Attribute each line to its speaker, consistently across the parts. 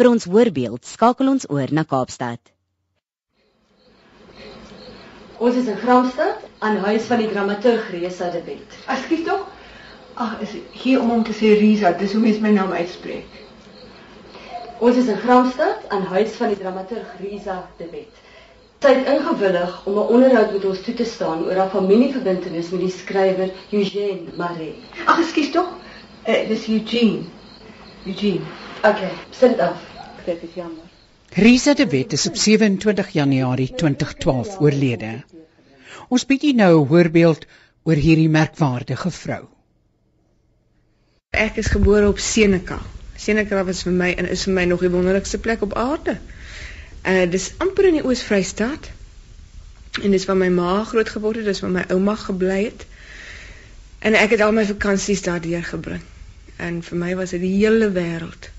Speaker 1: Vir ons voorbeeld skakel ons oor na Kaapstad.
Speaker 2: Ons is in Gramstad aan huis van die dramaturg Resa de Wet.
Speaker 3: Ekskuus tog. Ag, is hier om om te sê Risa, dis hoe mens my naam uitspreek.
Speaker 2: Ons is in Gramstad aan huis van die dramaturg Resa de Wet. Sy het ingewillig om 'n onderhoud met ons toe te staan oor haar familieverbintenis met die skrywer Eugène Marais.
Speaker 3: Ag, ekskuus tog. Eh, dis Eugene. Eugene.
Speaker 2: Okay, sit dit af. Dit is jammer.
Speaker 4: Risa de Wet is op 27 Januarie 2012 oorlede. Ons bied u nou 'n voorbeeld oor hierdie merkwaardige vrou.
Speaker 5: Ek is gebore op Seneca. Seneca was vir my en is vir my nog die wonderlikste plek op aarde. Uh dis amper in die Oos-Vrystaat. En dis waar my ma groot geword het, dis waar my ouma gebly het. En ek het al my vakansies daar deurgebring. En vir my was dit die hele wêreld.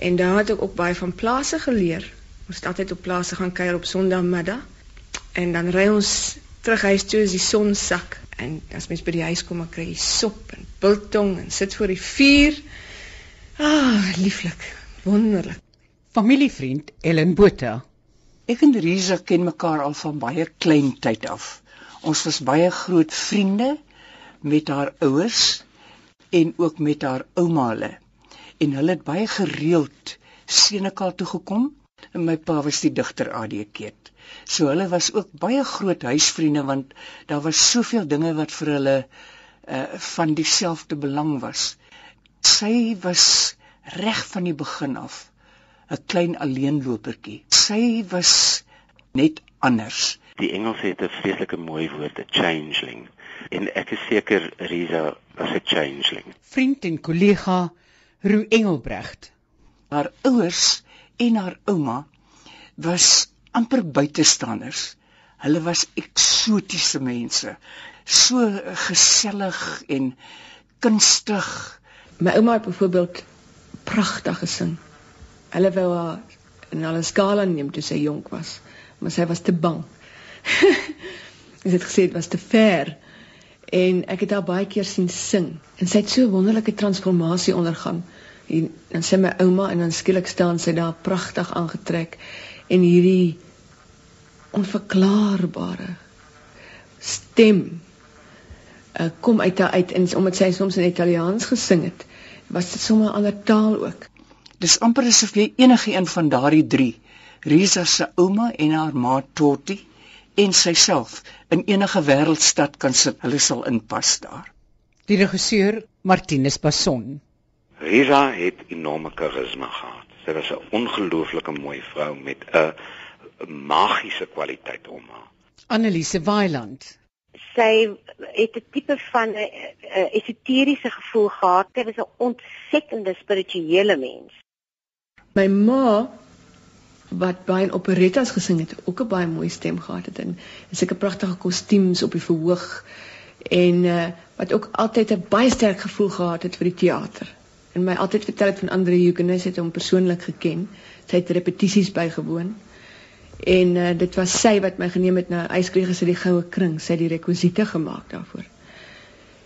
Speaker 5: En daar het ek ook baie van plase geleer. Ons het altyd op plase gaan kuier op Sondagmiddag. En dan ry ons terug huis toe as die son sak. En as mens by die huis kom, dan kry jy sop en biltong en sit voor die vuur. Ah, lieflik, wonderlik.
Speaker 4: Familievriend Ellen Botha.
Speaker 6: Ek en Risa ken mekaar al van baie klein tyd af. Ons was baie groot vriende met haar ouers en ook met haar ouma hulle en hulle het baie gereeld Senekal toe gekom en my pa was die digter AD Keet. So hulle was ook baie groot huisvriende want daar was soveel dinge wat vir hulle uh van dieselfde belang was. Sy was reg van die begin af 'n klein alleenlopertjie. Sy was net anders.
Speaker 7: Die Engels het 'n vreeslike mooi woord, 'n changeling. En ek is seker Risa was 'n changeling.
Speaker 4: Vriend en kollega Roo Engelbrecht.
Speaker 6: Haar ouers en haar ouma was amper buitestanders. Hulle was eksotiese mense, so gesellig en kunstig.
Speaker 5: My ouma het byvoorbeeld pragtig gesing. Hulle wou haar in hulle skala neem toe sy jonk was, maar sy was te bang. Sy het gesê dit was te ver en ek het haar baie keer sien sing. En sy het so 'n wonderlike transformasie ondergaan. En dan sê my ouma en dan skielik staan sy daar pragtig aangetrek. En hierdie onverklaarbare stem uh, kom uit haar uit. En omdat sy soms in Italiaans gesing het was dit sommer 'n ander taal ook.
Speaker 6: Dis amper asof jy enige een van daardie drie Risa se ouma en haar ma Totti en syself in enige wêreldstad kan sit. Hulle sal inpas daar.
Speaker 4: Die regisseur Martinus Basson.
Speaker 7: Risa het enorme karisma gehad. Sy was 'n ongelooflike mooi vrou met 'n magiese kwaliteit om haar.
Speaker 4: Annelise Weiland.
Speaker 8: Sy het 'n tipe van 'n esoteriese gevoel gehad. Sy was 'n ontsettende spirituele mens.
Speaker 5: My ma wat baie in operettas gesing het, ook 'n baie mooi stem gehad het en sulke pragtige kostuums op die verhoog en uh, wat ook altyd 'n baie sterk gevoel gehad het vir die teater. En my altyd vertel het van Andre Huguenis het hom persoonlik geken. Sy het repetisies bygewoon. En uh, dit was sy wat my geneem het na Yskrieger se die goue kring. Sy het die rekwisiete gemaak daarvoor.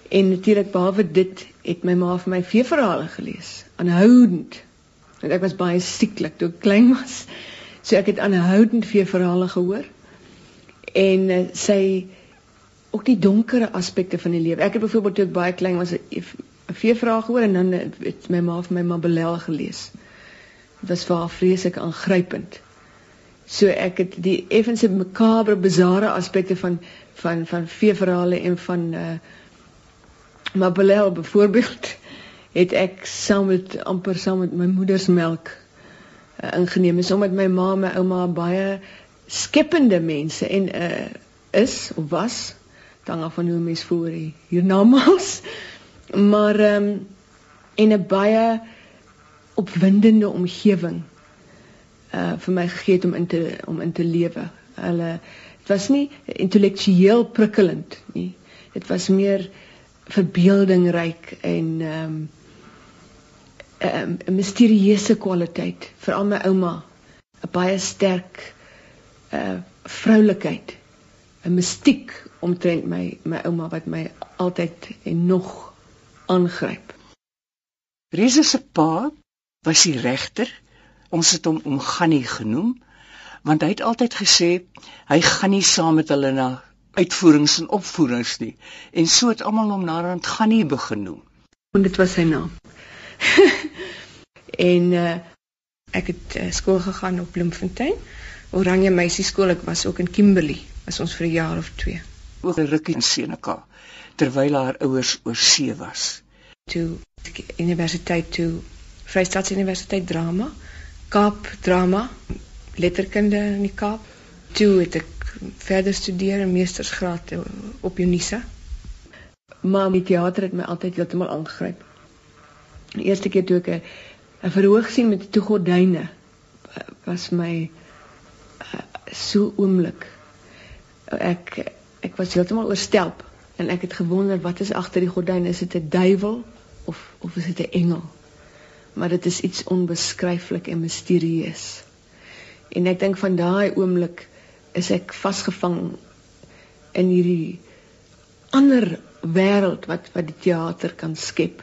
Speaker 5: En natuurlik behalwe dit het my ma vir my veeverhale gelees, aanhoudend. En ek was baie sieklik toe ek klein was. So ek het aanhoudend vir verhale gehoor. En uh, sy ook die donkere aspekte van die lewe. Ek het byvoorbeeld toe ek baie klein was 'n veevraag gehoor en dan het my ma vir my Mabelel gelees. Dit was vir haar vreeslik aangrypend. So ek het die effense makabre bizarre aspekte van van van veeverhale en van uh Mabelel byvoorbeeld het ek saam met amper saam met my moeder se melk uh, ingeneem is omdat my ma en my ouma baie skepende mense en uh is of was dan af van hoe mens voor hiernamaals maar ehm um, en 'n baie opwindende omgewing uh vir my gegee het om in te om in te lewe. Hulle dit was nie intellektueel prikkelend nie. Dit was meer verbeeldingryk en ehm um, 'n um, misterieuse kwaliteit veral my ouma 'n baie sterk uh vroulikheid 'n mistiek omtrent my my ouma wat my altyd en nog aangryp.
Speaker 6: Riese se pa was die regter Ons het hom om Gannie genoem want hy het altyd gesê hy gaan nie saam met hulle na uitvoerings en opvoerings nie. En so het almal hom naderhand Gannie begin noem.
Speaker 5: En dit was sy naam. en uh, ek het uh, skool gegaan op Bloemfontein. Oranje meisieskool. Ek was ook in Kimberley. Was ons vir 'n jaar of 2.
Speaker 6: Ook 'n rukkie in Seneka terwyl haar ouers oor see was.
Speaker 5: Toe universiteit toe Vrystaat Universiteit drama, Kaap drama, letterkunde in die Kaap. Toe het ek verder studeer in meestersgraad op Unisa. Maar die teater het my altyd heeltemal aangegryp. Die eerste keer toe ek 'n verhoog sien met die gordyne was my uh, so oomblik. Ek ek was heeltemal oorstelp en ek het gewonder wat is agter die gordyne? Is dit 'n duiwel of of is dit 'n engel? Maar dit is iets onbeskryflik en misterieus. En ek dink van daai oomblik is ek vasgevang in hierdie ander wêreld wat wat die teater kan skep.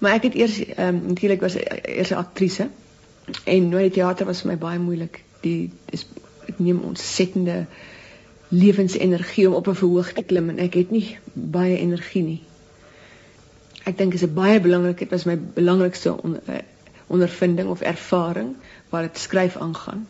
Speaker 5: Maar ek het eers ehm um, natuurlik was eers 'n aktrise en nou die teater was vir my baie moeilik. Die is ek neem ontsettende lewensenergie om op 'n verhoog te klim en ek het nie baie energie nie. Ek dink dit is baie belangrik, dit was my belangrikste on, uh, ondervinding of ervaring waar dit skryf aangaan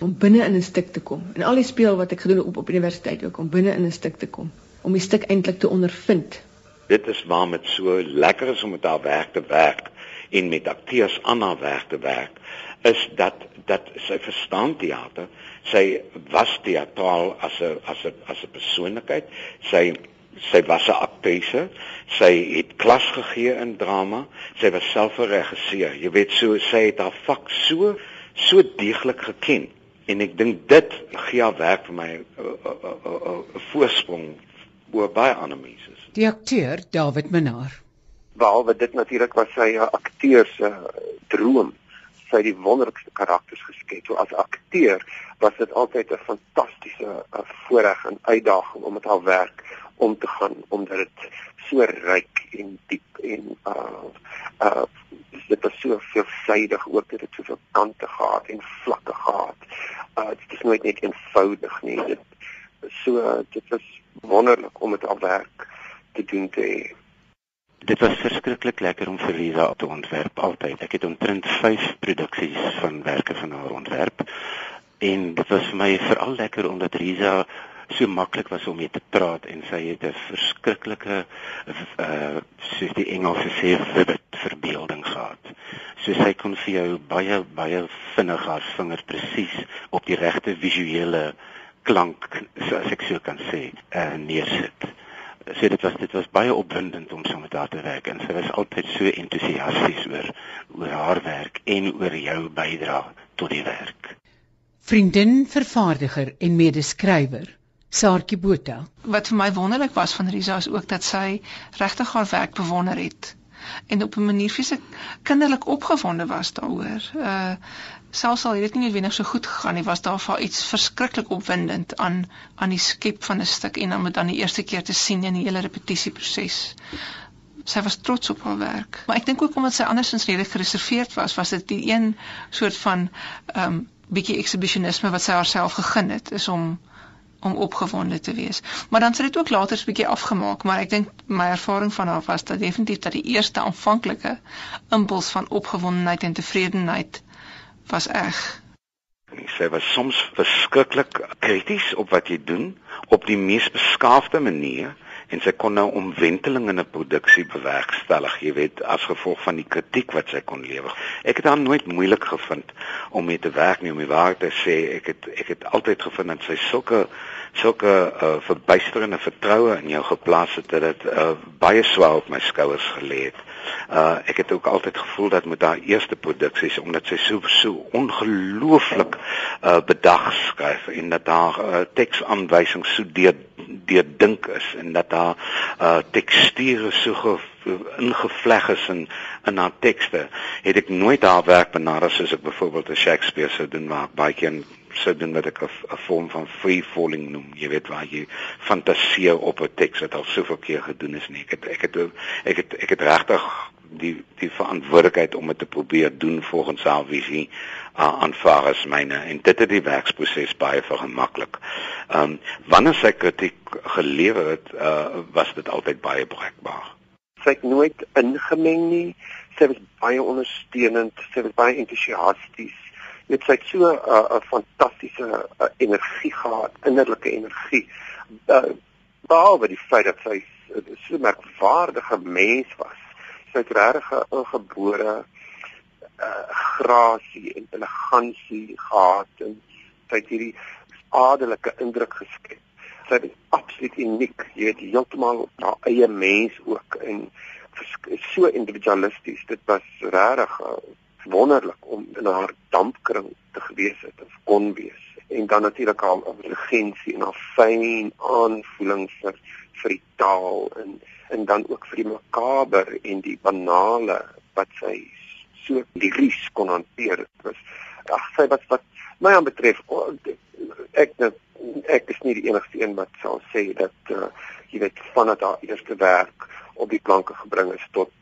Speaker 5: om binne in 'n stuk te kom. En al die speel wat ek gedoen het op op universiteit ook om binne in 'n stuk te kom, om die stuk eintlik te ondervind.
Speaker 7: Dit is waarom dit so lekker is om met haar werk te werk en met akteurs aan haar werk te werk is dat dat sy verstaan teater. Sy was teatraal as 'n as 'n as 'n persoonlikheid. Sy sy was 'n aktrise. Sy het klas gegee in drama. Sy was self 'n regisseur. Jy weet so sy het haar vak so so deeglik geken en ek dink dit gee haar werk vir my 'n voorsprong oor baie ander mense.
Speaker 4: Die akteur David Minnar.
Speaker 9: Behalwe dit natuurlik was sy 'n akteur se droom. Sy het die wonderlikste karakters geskep. So as akteur was dit altyd 'n fantastiese voorreg en uitdaging om met haar werk om te gaan omdat dit so ryk en diep en uh uh dit was so veelsidig ook dit het soveel kante gehad en vlakke gehad. Uh dit is nooit net eenvoudig nie. Dit so dit was wonderlik om dit al werk te doen te hê.
Speaker 7: Dit was verskriklik lekker om vir Lisa te ontwerp altyd. Ek het omtrent 5 produksies van werke van haar ontwerp. En dit was vir my veral lekker omdat Lisa so maklik was om mee te praat en sy het 'n verskriklike uh soos die Engelse sê vivid verbeelding gehad. So sy kon vir jou baie baie vinnig haar vinger presies op die regte visuele klank as ek so kan sê uh neersit. So dit was dit was baie opwindend om saam met haar te werk en sy was altyd so entoesiasties oor oor haar werk en oor jou bydrae tot die werk.
Speaker 4: Vriendin, vervaardiger en medeskrywer Saartjie Botha.
Speaker 10: Wat vir my wonderlik was van Risa is ook dat sy regtig haar werk bewonder het en op 'n manier fisiek kinderlik opgewonde was daaroor. Uh selfs al het dit nie noodwendig so goed gegaan nie, was daar vir iets verskriklik opwindend aan aan die skep van 'n stuk en om dit dan die eerste keer te sien in die hele repetisieproses. Sy was trots op haar werk. Maar ek dink ook omdat sy andersins redelik gereserveerd was, was dit die een soort van ehm um, bietjie exhibitionisme wat sy haarself gegun het, is om om opgewonde te wees. Maar dan sê dit ook later 'n bietjie afgemaak, maar ek dink my ervaring van haar was dat definitief dat die eerste aanvanklike impuls van opgewondenheid en tevredenheid was reg.
Speaker 7: Sy was soms verskriklik krities op wat jy doen op die mees beskaafde manier en sy kon nou omwenteling in 'n produksie bewerkstellig, jy weet, as gevolg van die kritiek wat sy kon lewer. Ek het haar nooit moeilik gevind om mee te werk nie, om die waarheid te sê. Ek het ek het altyd gevind dat sy sulke sulke uh, verbuisterende vertroue in jou geplaas het dat dit uh, baie swaar op my skouers gelê het. Uh ek het ook altyd gevoel dat met haar eerste produksies omdat sy so so ongelooflik uh bedag skryf en dat haar uh, teksaanwysings so deur deur dink is en dat haar uh teksture so ingevleg is in in haar tekste, het ek nooit haar werk benader soos ek byvoorbeeld 'n Shakespeare sou doen waar baie keer sou doen wat ek 'n vorm van free falling noem. Jy weet waar jy fantasieer op 'n teks wat al soveel keer gedoen is nie. Ek het ek het ek het ek het regtig die die verantwoordelikheid om dit te probeer doen volgens haar visie uh, aanvaar as myne en dit het die werksproses baie vergemaklik. Ehm um, wanneer sy kritiek gelewer het, uh, was dit altyd baie breekbaar.
Speaker 9: Sy het nooit ingemeng nie. Sy was baie ondersteunend, sy was baie entoesiasties dit sy het so 'n uh, fantastiese uh, energie gehad, innerlike energie. Uh, behalwe die feit dat sy so 'n merkwaardige mens was. Sy het regtig 'n ingebore uh, grasie en elegansie gehad en sy het hierdie adelike indruk geskep. Sy is absoluut uniek. Jy weet heeltemal haar eie mens ook en so individualisties. Dit was regtig uh, wonderlik om in haar dampkring te gewees het of kon wees en dan natuurlik haar intelligensie en haar fyn aanvoeling vir vir die taal en en dan ook vir die makaber en die banale wat sy so liries kon hanteer dit was ag sy was wat my aan betref oh, ek ek is nie die enigste een wat sal sê dat uh, jy weet vanaf haar eerste werk op die planke gebring is tot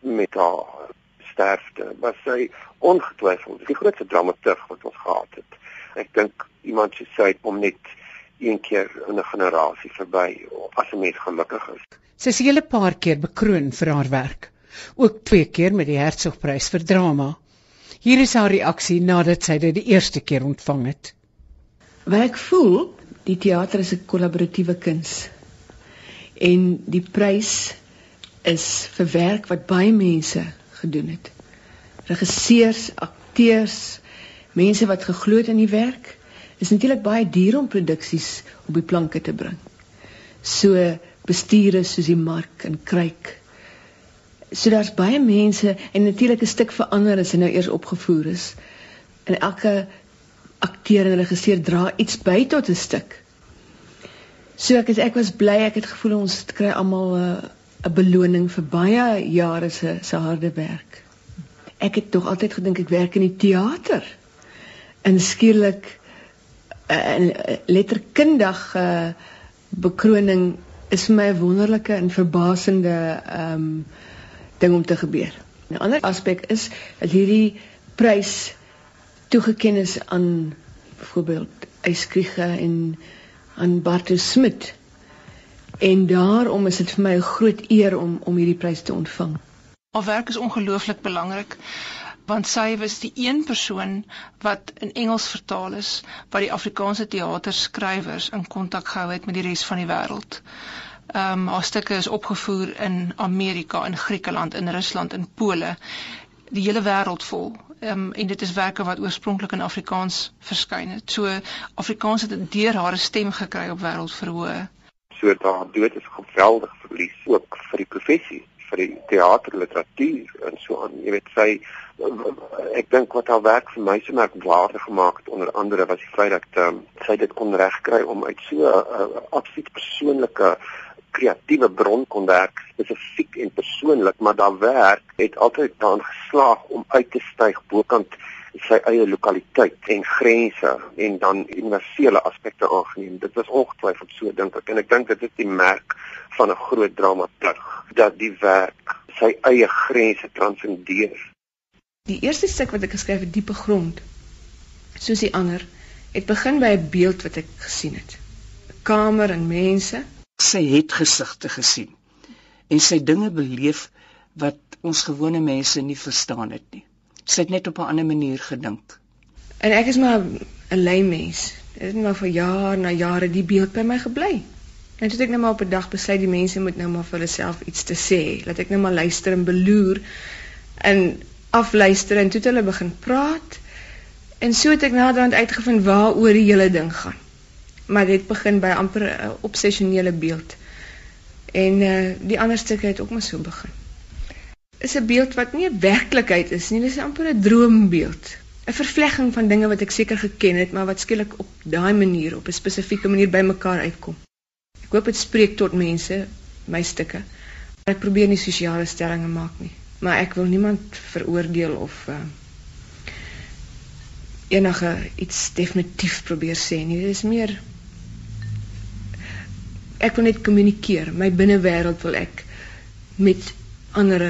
Speaker 9: met haar sterfte was sy ongetwyfeld die grootste dramaturg wat ons gehad het. Ek dink iemand soos sy kom net een keer in 'n generasie verby as 'n mens gelukkig is.
Speaker 4: Sy is hele paar keer bekroon vir haar werk, ook twee keer met die Hertzogprys vir drama. Hier is haar reaksie nadat sy dit die eerste keer ontvang het.
Speaker 5: Wat ek voel, die teater is 'n kollaboratiewe kuns. En die prys is vir werk wat baie mense gedoen het. Regisseurs, akteurs, mense wat geglo het in die werk, is natuurlik baie duur om produksies op die planke te bring. So bestuure soos die Mark en Kruik. So daar's baie mense en natuurlik 'n stuk verander as hy nou eers opgevoer is. En elke akteur en regisseur dra iets by tot 'n stuk. So ek is ek was bly ek het gevoel ons kry almal 'n uh, 'n beloning vir baie jare se se harde werk. Ek het tog altyd gedink ek werk in die teater. En skielik 'n letterkundig uh, bekroning is vir my 'n wonderlike en verbasende ehm um, ding om te gebeur. 'n Ander aspek is dat hierdie prys toegeken is aan byvoorbeeld Eyskriege en aan Bartus Smit En daarom is dit vir my 'n groot eer om om hierdie prys te ontvang.
Speaker 10: Haar werk is ongelooflik belangrik want sy was die een persoon wat in Engels vertaal is wat die Afrikaanse teaterskrywers in kontak gehou het met die res van die wêreld. Ehm um, haar stukke is opgevoer in Amerika, in Griekeland, in Rusland, in Pole, die hele wêreld vol. Ehm um, en dit is werke wat oorspronklik in Afrikaans verskyn het. So Afrikaans het deur haar stem gekry op wêreldverhoë
Speaker 9: so daar dood is geweldig verlies ook vir die professie vir die teaterliteratuur en so aan jy weet sy ek dink wat haar werk vir my so merkwaardig gemaak het onder andere was die feit dat um, sy dit kon regkry om uit so 'n uh, absoluut persoonlike kreatiewe bron kon werk spesifiek en persoonlik maar daar werk het altyd daan geslaag om uit te styg bokant sy eie lokaliteit en grense en dan universele aspekte aangeneem. Dit was ongetwyfeld so dink ek en ek dink dit is die merk van 'n groot dramaturg dat die werk sy eie grense transcendeer.
Speaker 5: Die eerste stuk wat ek geskryf het, Diepe Grond, soos die ander, het begin by 'n beeld wat ek gesien het. 'n Kamer en mense.
Speaker 6: Sy het gesigte gesien en sy dinge beleef wat ons gewone mense nie verstaan het nie sy het net op 'n ander manier gedink.
Speaker 5: En ek is maar 'n lui mens. Dit het nou vir jaar na jare die beeld by my gebly. En toe ek nou maar op 'n dag besluit die mense moet nou maar vir hulle self iets te sê, laat ek nou maar luister en beloer en afluister en toe het hulle begin praat. En so het ek naderhand uitgevind waaroor die hele ding gaan. Maar dit begin by amper 'n obsessionele beeld. En uh die ander stukke het ook maar so begin is 'n beeld wat nie 'n werklikheid is nie, dit is amper 'n droombeeld. 'n Vervlegging van dinge wat ek seker geken het, maar wat skielik op daai manier, op 'n spesifieke manier bymekaar uitkom. Ek hoop dit spreek tot mense, my stukke. Ek probeer nie sosiale stellings maak nie, maar ek wil niemand veroordeel of uh, enige iets definitief probeer sê nie. Dit is meer ek wil net kommunikeer. My binnewêreld wil ek met ander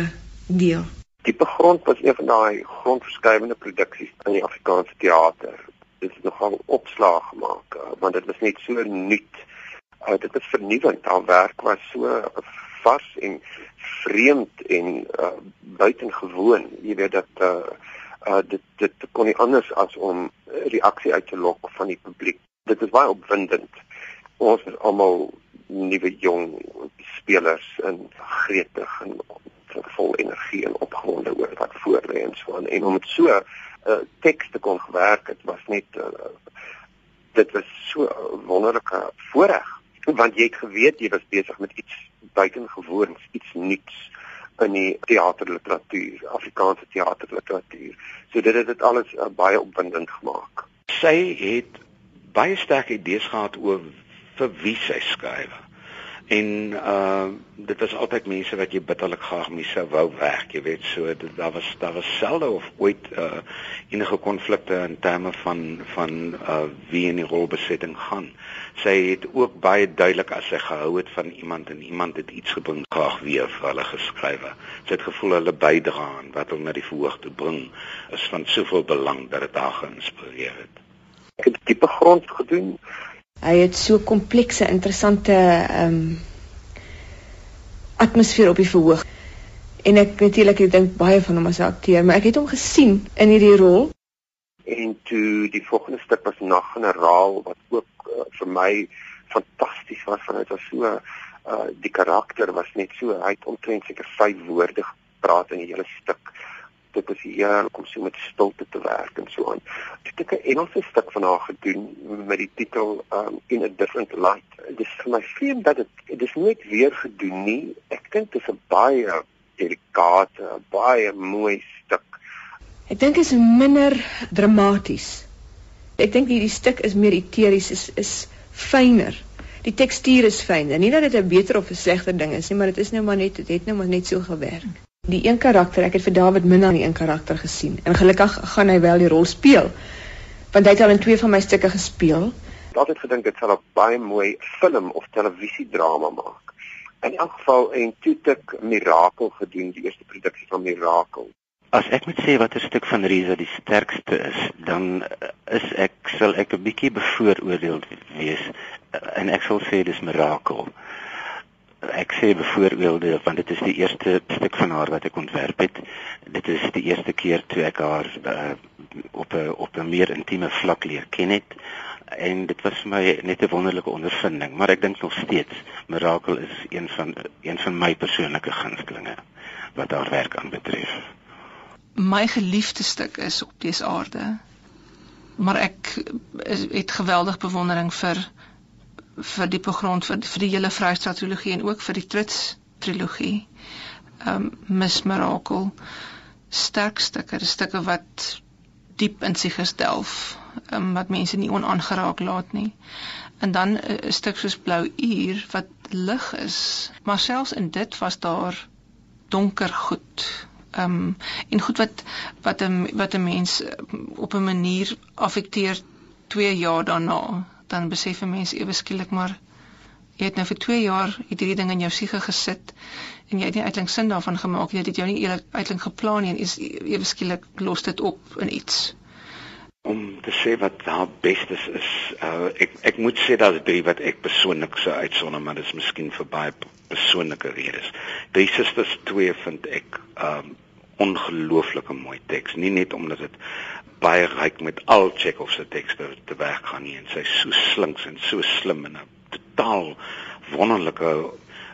Speaker 5: deel.
Speaker 9: Diepe grond was een van daai grondverskuivende produksies in die Afrikaanse teater. Dit het nogal opslag gemaak want dit was net so nuut. Uh, dit was vernuwend. Haar werk was so vars en vreemd en uh, buitengewoon. Jy weet dat uh, uh, dit dit kon nie anders as om reaksie uit te lok van die publiek. Dit is baie opwindend. Ons is almal nuwe jong spelers en gretig en vol energie en opgewonde oor wat voor lê en so aan. En om dit so 'n uh, teks te kon gewerk het was net uh, dit was so wonderlike voorreg. Want jy het geweet jy was besig met iets buitengewoons iets nuuts in die teaterliteratuur Afrikaanse teaterliteratuur so dit het dit alles uh, baie opwindend gemaak.
Speaker 7: Sy het baie sterk idees gehad oor vir wie sy skryf en uh dit was altyd mense wat jy bitterlik graag mee sou wou werk jy weet so dit, daar was daar was selde of ooit uh enige konflikte in terme van van uh wie in die rolbesetting gaan. Sy het ook baie duidelik as sy gehou het van iemand en iemand het iets gebring graag weer vir hulle geskrywe sy het gevoel hulle bydra aan wat hulle na die verhoog te bring is van soveel belang dat dit haar geïnspireer het.
Speaker 9: Ek het diepe grond gedoen
Speaker 5: Hy het so komplekse, interessante ehm um, atmosfeer op die verhoog. En ek natuurlik ek dink baie van hom as 'n akteur, maar ek het hom gesien in hierdie rol.
Speaker 9: En toe die volgende stuk was Naggeneraal wat ook uh, vir my fantasties was want dit was so uh die karakter was net so hy het omtrent seker 5 woorde gepraat in die hele stuk heerlik om so met stilte te werk en so aan. Ek het 'n Engelse stuk van haar gedoen met die titel um in a different light. Dit is vir my vreemd dat dit dit is nooit weer gedoen nie. Ek dink dit is 'n baie delikate, baie mooi stuk.
Speaker 5: Ek dink dit is minder dramaties. Ek dink hierdie stuk is meer eteries, is is fyner. Die tekstuur is fyner. Nie dat dit 'n beter of 'n slegter ding is nie, maar dit is nou maar net dit het nou maar net so gewerk die een karakter, ek het vir David min aan die een karakter gesien. En gelukkig gaan hy wel die rol speel. Want hy het al in twee van my stukke gespeel.
Speaker 9: Ek het altyd gedink dit sal 'n baie mooi film of televisiedrama maak. In elk geval en toe ek Mirakel gedoen, die eerste produksie van Mirakel.
Speaker 7: As ek moet sê watter stuk van Risa die sterkste is, dan is ek sal ek 'n bietjie bevooroordeel wees en ek sal sê dis Mirakel ek sê byvoorbeeld want dit is die eerste stuk van haar wat ek ontwerp het. Dit is die eerste keer toe ek haar uh, op 'n op 'n meer intieme vlak leer ken het en dit was vir my net 'n wonderlike ondervinding, maar ek dink nog steeds Mirakel is een van een van my persoonlike gunstelinge wat haar werk aanbetref.
Speaker 10: My geliefde stuk is op dese aarde. Maar ek is, het geweldig bewondering vir vir die grond vir, vir die hele Vrystaat trilogie en ook vir die Trits trilogie. Ehm um, Miss Miracle sterk stukke, stukke wat diep in sig gestelf, um, wat mense nie onaangeraak laat nie. En dan 'n uh, stuk soos Blou uur wat lig is, maar selfs in dit was daar donker goed. Ehm um, en goed wat wat 'n wat 'n mens op 'n manier affekteer 2 jaar daarna dan besef 'n mens ewe skielik maar jy het nou vir 2 jaar hierdie ding in jou siege gesit en jy het nie uitlink sin daarvan gemaak jy het dit jou nie uitlink geplan nie en is ewe skielik los dit op in iets.
Speaker 7: Om te sê wat haar bestes is uh, ek ek moet sê dat drie wat ek persoonlik sou uitsonder maar dit is miskien vir baie persoonlike redes. Die susters twee vind ek um, ongelooflike mooi teks. Nie net omdat dit baie ryk met al Chekhov se tekste te werk gaan nie. En sy so slinks en so slim en 'n totaal wonderlike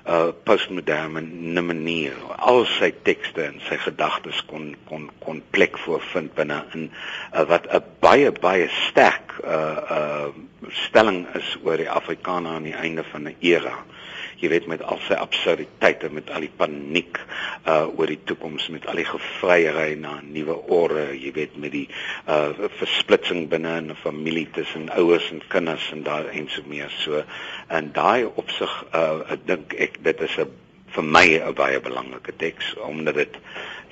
Speaker 7: uh postmoderne manier. Al sy tekste en sy gedagtes kon kon kon plek voorvind binne in uh, wat 'n baie baie sterk uh uh stelling is oor die Afrikaner aan die einde van 'n era jy weet met al sy absurditeite met al die paniek uh oor die toekoms met al die gevryery na 'n nuwe orde jy weet met die uh versplitsing binne 'n familie tussen ouers en kinders en daar en so meer so. En daai opsig uh ek dink ek dit is 'n vir my 'n baie belangrike teks omdat dit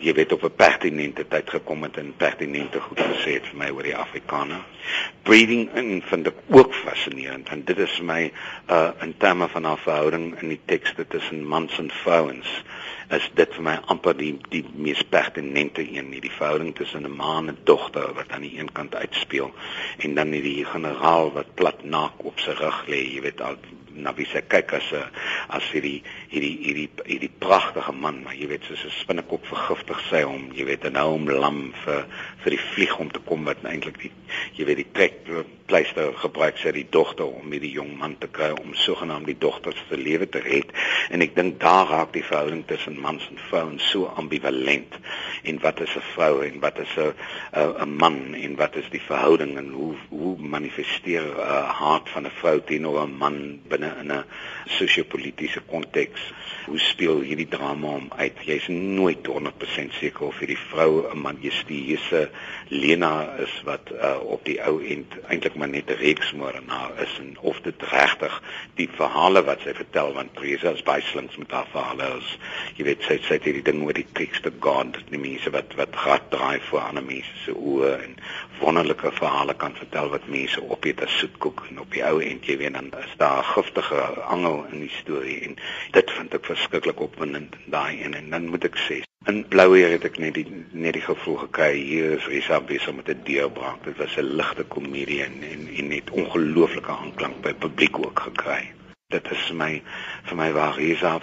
Speaker 7: jy weet op 'n pertinente tyd gekom het en pertinente goed gesê het vir my oor die Afrikaner. Breathing in vind ek ook fascinerend en dit is my uh in terme van haar verhouding in die tekste tussen mans en vrouens is dit vir my amper die die mees pertinente een nie die verhouding tussen 'n ma en 'n dogter wat aan die een kant uitspeel en dan die generaal wat plat naak op sy rug lê jy weet al na wie sy kyk as 'n as hierdie hierdie hierdie hierdie pragtige man maar jy weet soos 'n spinnekop vergiftig sy hom jy weet en nou hom lam vir vir die vlieg om te kom wat eintlik die jy weet die trek pleister gebruik sy die dogter om met die jong man te kry om sogenaamd die dogter se lewe te red. En ek dink daar raak die verhouding tussen mans en vrouens so ambivalent en wat is 'n vrou en wat is 'n 'n man en wat is die verhouding en hoe hoe manifesteer 'n uh, hart van 'n vrou teenoor 'n man binne in 'n sosio-politiese konteks. Hoe speel hierdie drama om uit? Jy's nooit 100% seker of hierdie vrou 'n majesteuse Lena is wat uh, op die ou end eintlik maar net 'n reeksmoordenaar is en of dit regtig die verhale wat sy vertel want Teresa is baie slinks met haar verhale as jy weet sy sê hierdie ding oor die tekste God die mense wat wat gat draai voor ander mense se oë en wonderlike verhale kan vertel wat mense opeet as soetkoek en op die ou end jy weet dan is daar 'n giftige angel in die storie en dit vind ek verskriklik opwindend daai een. En dan moet ek sê in Blouweer het ek net die net die gevoel gekry hier is Risa besig met 'n deurbraak. Dit was 'n ligte komedie en en, en net ongelooflike aanklank by publiek ook gekry. Dit is my vir my waar Risa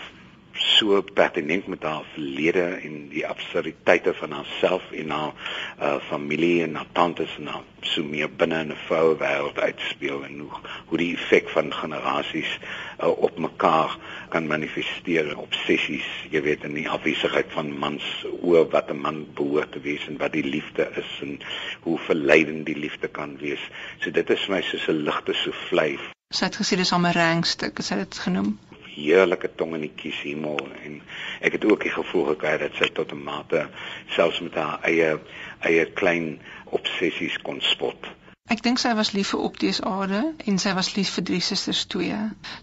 Speaker 7: so pertinent met haar verlede en die absurditeite van haarself en haar uh, familie en haar tantes en haar so meer binne in 'n vroue wêreld uitspeel en hoe hoe die effek van generasies uh, op mekaar kan manifesteer op sessies jy weet in die afwesigheid van mans oor wat 'n man behoort te wees en wat die liefde is en hoe verleidend die liefde kan wees. So dit is vir my soos 'n ligte soufflé.
Speaker 10: Sy het gesê dis 'n rangstuk sy het dit genoem
Speaker 7: heerlike tong in die kies hemel en ek het ook die gevoel gekry dat sy tot 'n mate selfs met haar eie eie klein obsessies kon spot.
Speaker 10: Ek dink sy was lief vir Optius Aarde en sy was lief vir Drie Susters 2.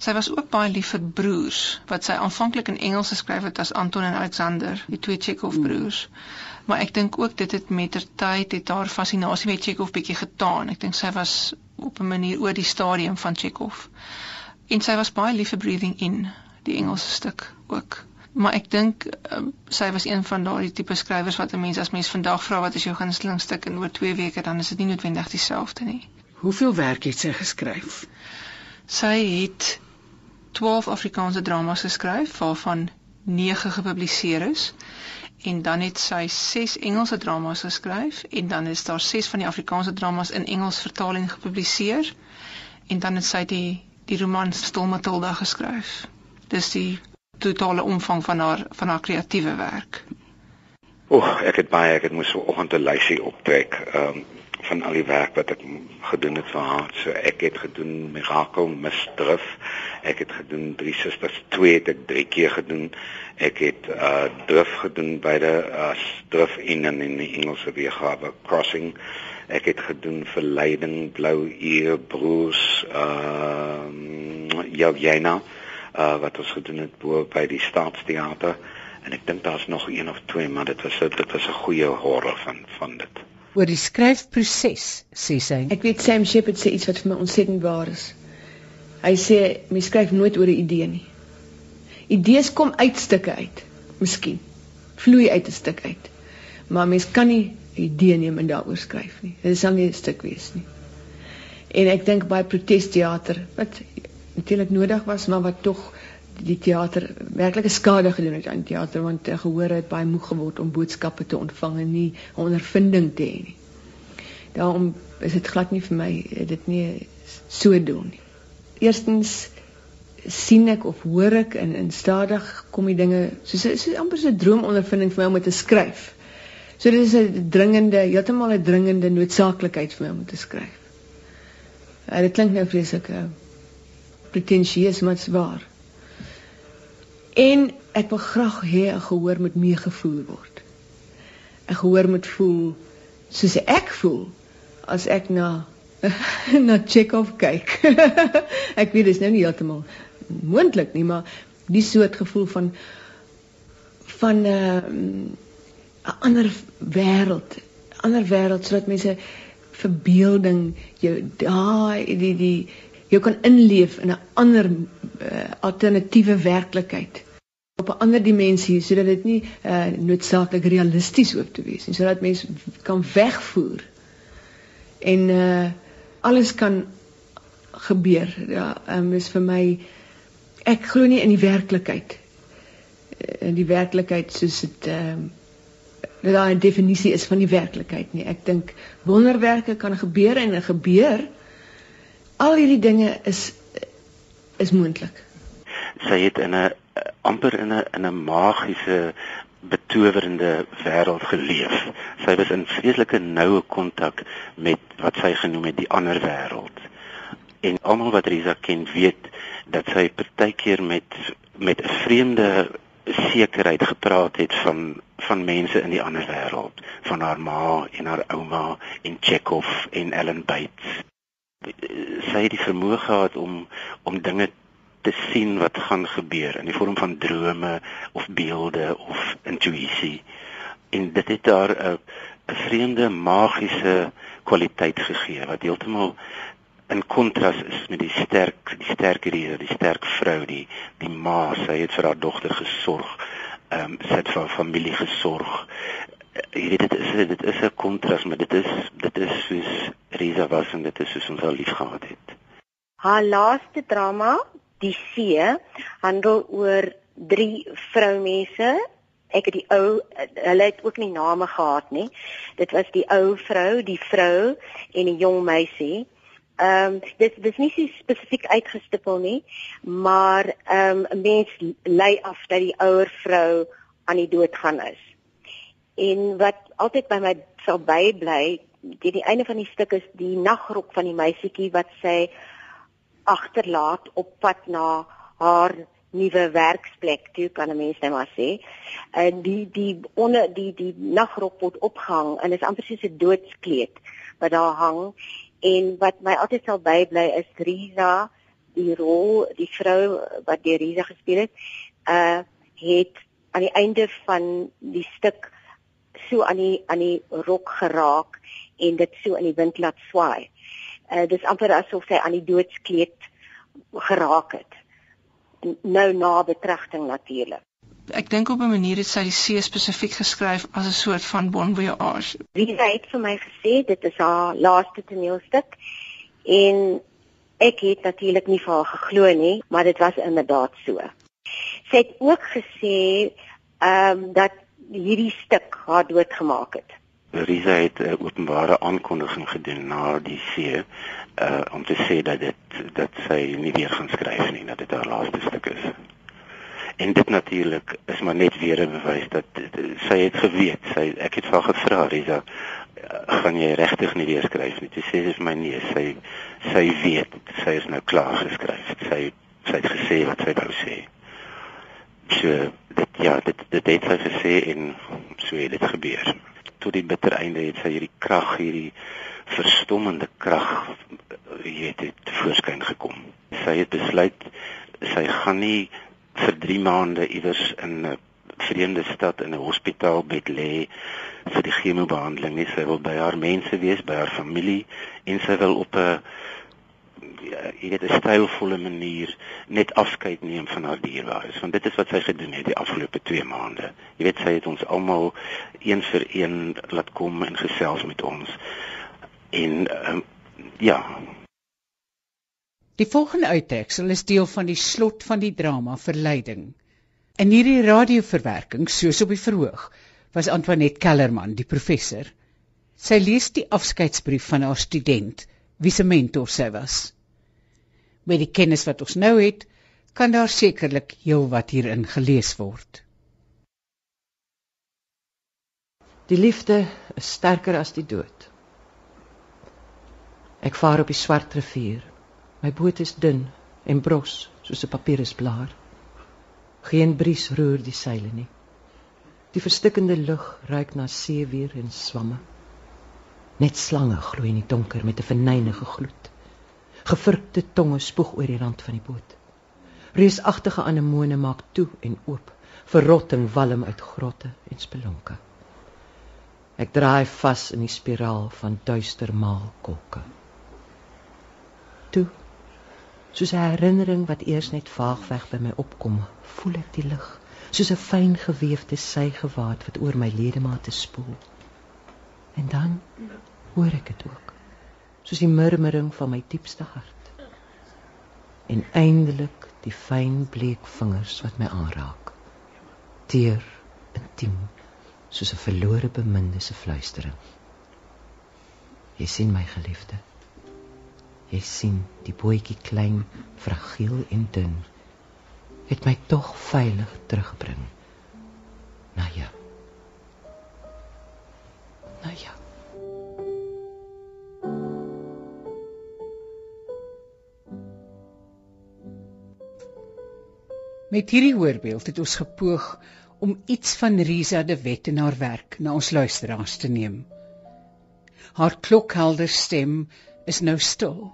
Speaker 10: Sy was ook baie lief vir broers wat sy aanvanklik in Engels geskryf het as Anton en Alexander, die twee Chekhov broers. Maar ek dink ook dit het met ter tyd het haar fascinasie met Chekhov bietjie getaan. Ek dink sy was op 'n manier oor die stadium van Chekhov en sy was baie lief vir breathing in die Engelse stuk ook. Maar ek dink um, sy was een van daardie tipe skrywers wat 'n mens as mens vandag vra wat is jou gunsteling stuk? en oor 2 weke dan is dit nie noodwendig dieselfde nie.
Speaker 4: Hoeveel werk het sy geskryf?
Speaker 10: Sy het 12 Afrikaanse dramas geskryf waarvan 9 gepubliseer is en dan het sy 6 Engelse dramas geskryf en dan is daar 6 van die Afrikaanse dramas in Engels vertaal en gepubliseer en dan het sy die die roman Stil Matilda geskryf. Dis die totale omvang van haar van haar kreatiewe werk.
Speaker 7: O, ek het baie ek het moes vanoggend 'n lysie optrek um, van al die werk wat ek gedoen het vir haar. So ek het gedoen Miracle Misdrif. Ek het gedoen Drie Susters 2 het ek 3 keer gedoen. Ek het uh drif gedoen by die uh, drif in in die Engelse weergawe Crossing ek het gedoen verleiding blou eer broers ehm uh, Jana uh, wat ons gedoen het bo by die staatsteater. En ek dink daar's nog een of twee maar dit was dit was 'n goeie horror van van dit.
Speaker 4: Oor die skryfproses sê sy.
Speaker 5: Ek weet Sam Shepard sê iets wat vir my ontsettend waar is. Hy sê mens skryf nooit oor 'n idee nie. Idees kom uit stukke uit miskien. Vloei uit 'n stuk uit. Maar mens kan nie idee neem en daaroor skryf nie. Dit sal nie 'n stuk wees nie. En ek dink baie protesteater wat natuurlik nodig was, maar wat tog die teater werklike skade gedoen het aan teater want uh, gehoor het baie moeg geword om boodskappe te ontvang en nie ondervinding te hê nie. Daarom is dit glad nie vir my dit nie so doen nie. Eerstens sien ek of hoor ek in stadig kom die dinge soos so amper so 'n droomondervinding vir my om te skryf. So dit is 'n dringende, heeltemal 'n dringende noodsaaklikheid vir my om te skryf. En dit klink nou vreeslik uh, pretensieus, maar dit is waar. En ek wil graag hê 'n gehoor moet meegevoel word. 'n Gehoor moet voel soos ek voel as ek na na Chekhov kyk. ek weet dit is nou nie heeltemal moontlik nie, maar die soort gevoel van van 'n uh, 'n ander wêreld, 'n ander wêreld sodat mense verbeelding jou daai die die jy kan inleef in 'n ander uh, alternatiewe werklikheid. Op 'n ander dimensie sodat dit nie uh, noodsaaklik realisties hoef te wees nie sodat mense kan wegvoer en uh, alles kan gebeur. Ja um, is vir my ek glo nie in die werklikheid in die werklikheid soos dit ehm dat daar 'n definisie is van die werklikheid nie ek dink wonderwerke kan gebeur en gebeur al hierdie dinge is is moontlik
Speaker 11: sy het in 'n amper in 'n in 'n magiese betowerende wêreld geleef. Sy was in vreeslike noue kontak met wat sy genoem het die ander wêreld. En almal wat Risa ken, weet dat sy partykeer met met 'n vreemde sekerheid gepraat het van van mense in die ander wêreld, van haar ma en haar ouma en Chekhov en Ellen Bates. Sy het die vermoë gehad om om dinge te sien wat gaan gebeur in die vorm van drome of beelde of intuïsie. En dit het daar 'n 'n vreemde magiese kwaliteit gegee wat heeltemal in kontras is met die sterk die sterk hierdie die sterk vrou die die ma sy het vir haar dogter gesorg. Ehm um, het vir haar familie gesorg. Jy weet dit is dit is 'n kontras maar dit is dit is soos Risa was en dit is soos ons al lief gehad het.
Speaker 8: Haar laaste drama Die See handel oor drie vroumense. Ek het die ou hulle het ook nie name gehad nie. Dit was die ou vrou, die vrou en die jong meisie. Ehm um, dit dis nie so spesifiek uitgestipel nie, maar ehm um, 'n mens lei af dat die ouer vrou aan die dood gaan is. En wat altyd by my sal bybly, die, die einde van die stuk is die nagrok van die meisietjie wat sy agterlaat op pad na haar nuwe werksplek toe kan 'n mens net maar sê. En die die onder die die nagrok word opgehang en dit is amper soos 'n doodskleed wat daar hang en wat my altyd sal bybly is Risa die rol die vrou wat deur Risa gespeel het uh het aan die einde van die stuk so aan die aan die rok geraak en dit so in die wind laat swaai. Uh, dis amper asof sy aan die doodskleed geraak het. Nou na betragting natuurlik
Speaker 10: ek dink op 'n manier het sy die see spesifiek geskryf as 'n soort van bon voyage.
Speaker 8: Wie het vir my gesê dit is haar laaste toneelstuk en ek het natuurlik nie vir haar geglo nie maar dit was inderdaad so. Sy het ook gesê ehm um, dat hierdie stuk haar doodgemaak het.
Speaker 11: Risa het 'n openbare aankondiging gedoen na die see uh om te sê dat dit dat sy nie weer gaan skryf nie, dat dit haar laaste stuk is. En dit natuurlik is maar net weer 'n bewys dat sy het geweet. Sy ek het vir gevra Risa, uh, gaan jy regtig nie weer skryf nie? Sy sê dis my nee, sy sy weet, sy is nou klaar geskryf. Sy sy het gesê wat sy wou sê. So dit ja, dit dit het sy gesê en so het dit gebeur tot die bitter einde het sy hierdie krag hierdie verstommende krag weet het voorskyn gekom. Sy het besluit sy gaan nie vir 3 maande iewers in 'n vreemde stad in 'n hospitaalbed lê vir die chemobehandeling nie. Sy wil by haar mense wees, by haar familie en sy wil op 'n jy weet 'n stylvolle manier net afskeid neem van haar dierbares want dit is wat sy gedoen het die afgelope 2 maande. Jy weet sy het ons almal een vir een laat kom en gesels met ons. En um, ja.
Speaker 4: Die volgende uittreksel is deel van die slot van die drama Verleiding. In hierdie radioverwerking soos op die verhoog was Antoinette Kellerman die professor. Sy lees die afskeidsbrief van haar student wie se mentor sy was met die kennis wat ons nou het, kan daar sekerlik heelwat hierin gelees word.
Speaker 12: Die liefde is sterker as die dood. Ek vaar op die swart rivier. My boot is dun en bros soos 'n papierusblaar. Geen bries roer die seile nie. Die verstikkende lug ruik na seewier en swamme. Net slange gloei in die donker met 'n verneynige gloed. Gevurkte tonge spoeg oor die rand van die boot. Reusagtige anemone maak toe en oop, verrotting walm uit grotte en spelonke. Ek draai vas in die spiraal van duister maalkolke. Toe, soos 'n herinnering wat eers net vaagweg by my opkom, voel ek die lig, soos 'n fyn geweefde sygewaad wat oor my ledemate spoel. En dan hoor ek dit ook, soos die murmuring van my diepste hart. En eindelik die fyn bleek vingers wat my aanraak. Teer, intiem, soos 'n verlore beminde se fluistering. Jy sien my geliefde. Jy sien die bootjie klein, fragiel en dun het my tog veilig terugbring na jou. Na jou.
Speaker 4: Met hierdie voorbeeld het ons gepoog om iets van Risa de Wet en haar werk na ons luisteraars te neem. Haar klokhelder stem is nou stil.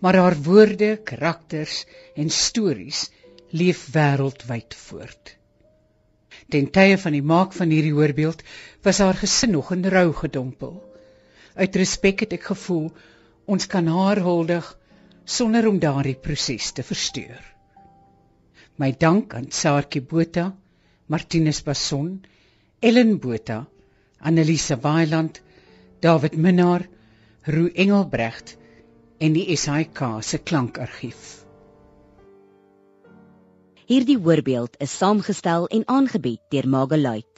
Speaker 4: Maar haar woorde, karakters en stories leef wêreldwyd voort. Ten tye van die maak van hierdie voorbeeld was haar gesin nog in rou gedompel. Uit respek het ek gevoel ons kan haar huldig sonder om daardie proses te versteur. My dank aan Saartjie Botha, Martinus Bason, Ellen Botha, Annelise Wailand, David Minnar, Roo Engelbrecht en die SAK se klankargief.
Speaker 1: Hierdie voorbeeld is saamgestel en aangebied deur Magelait.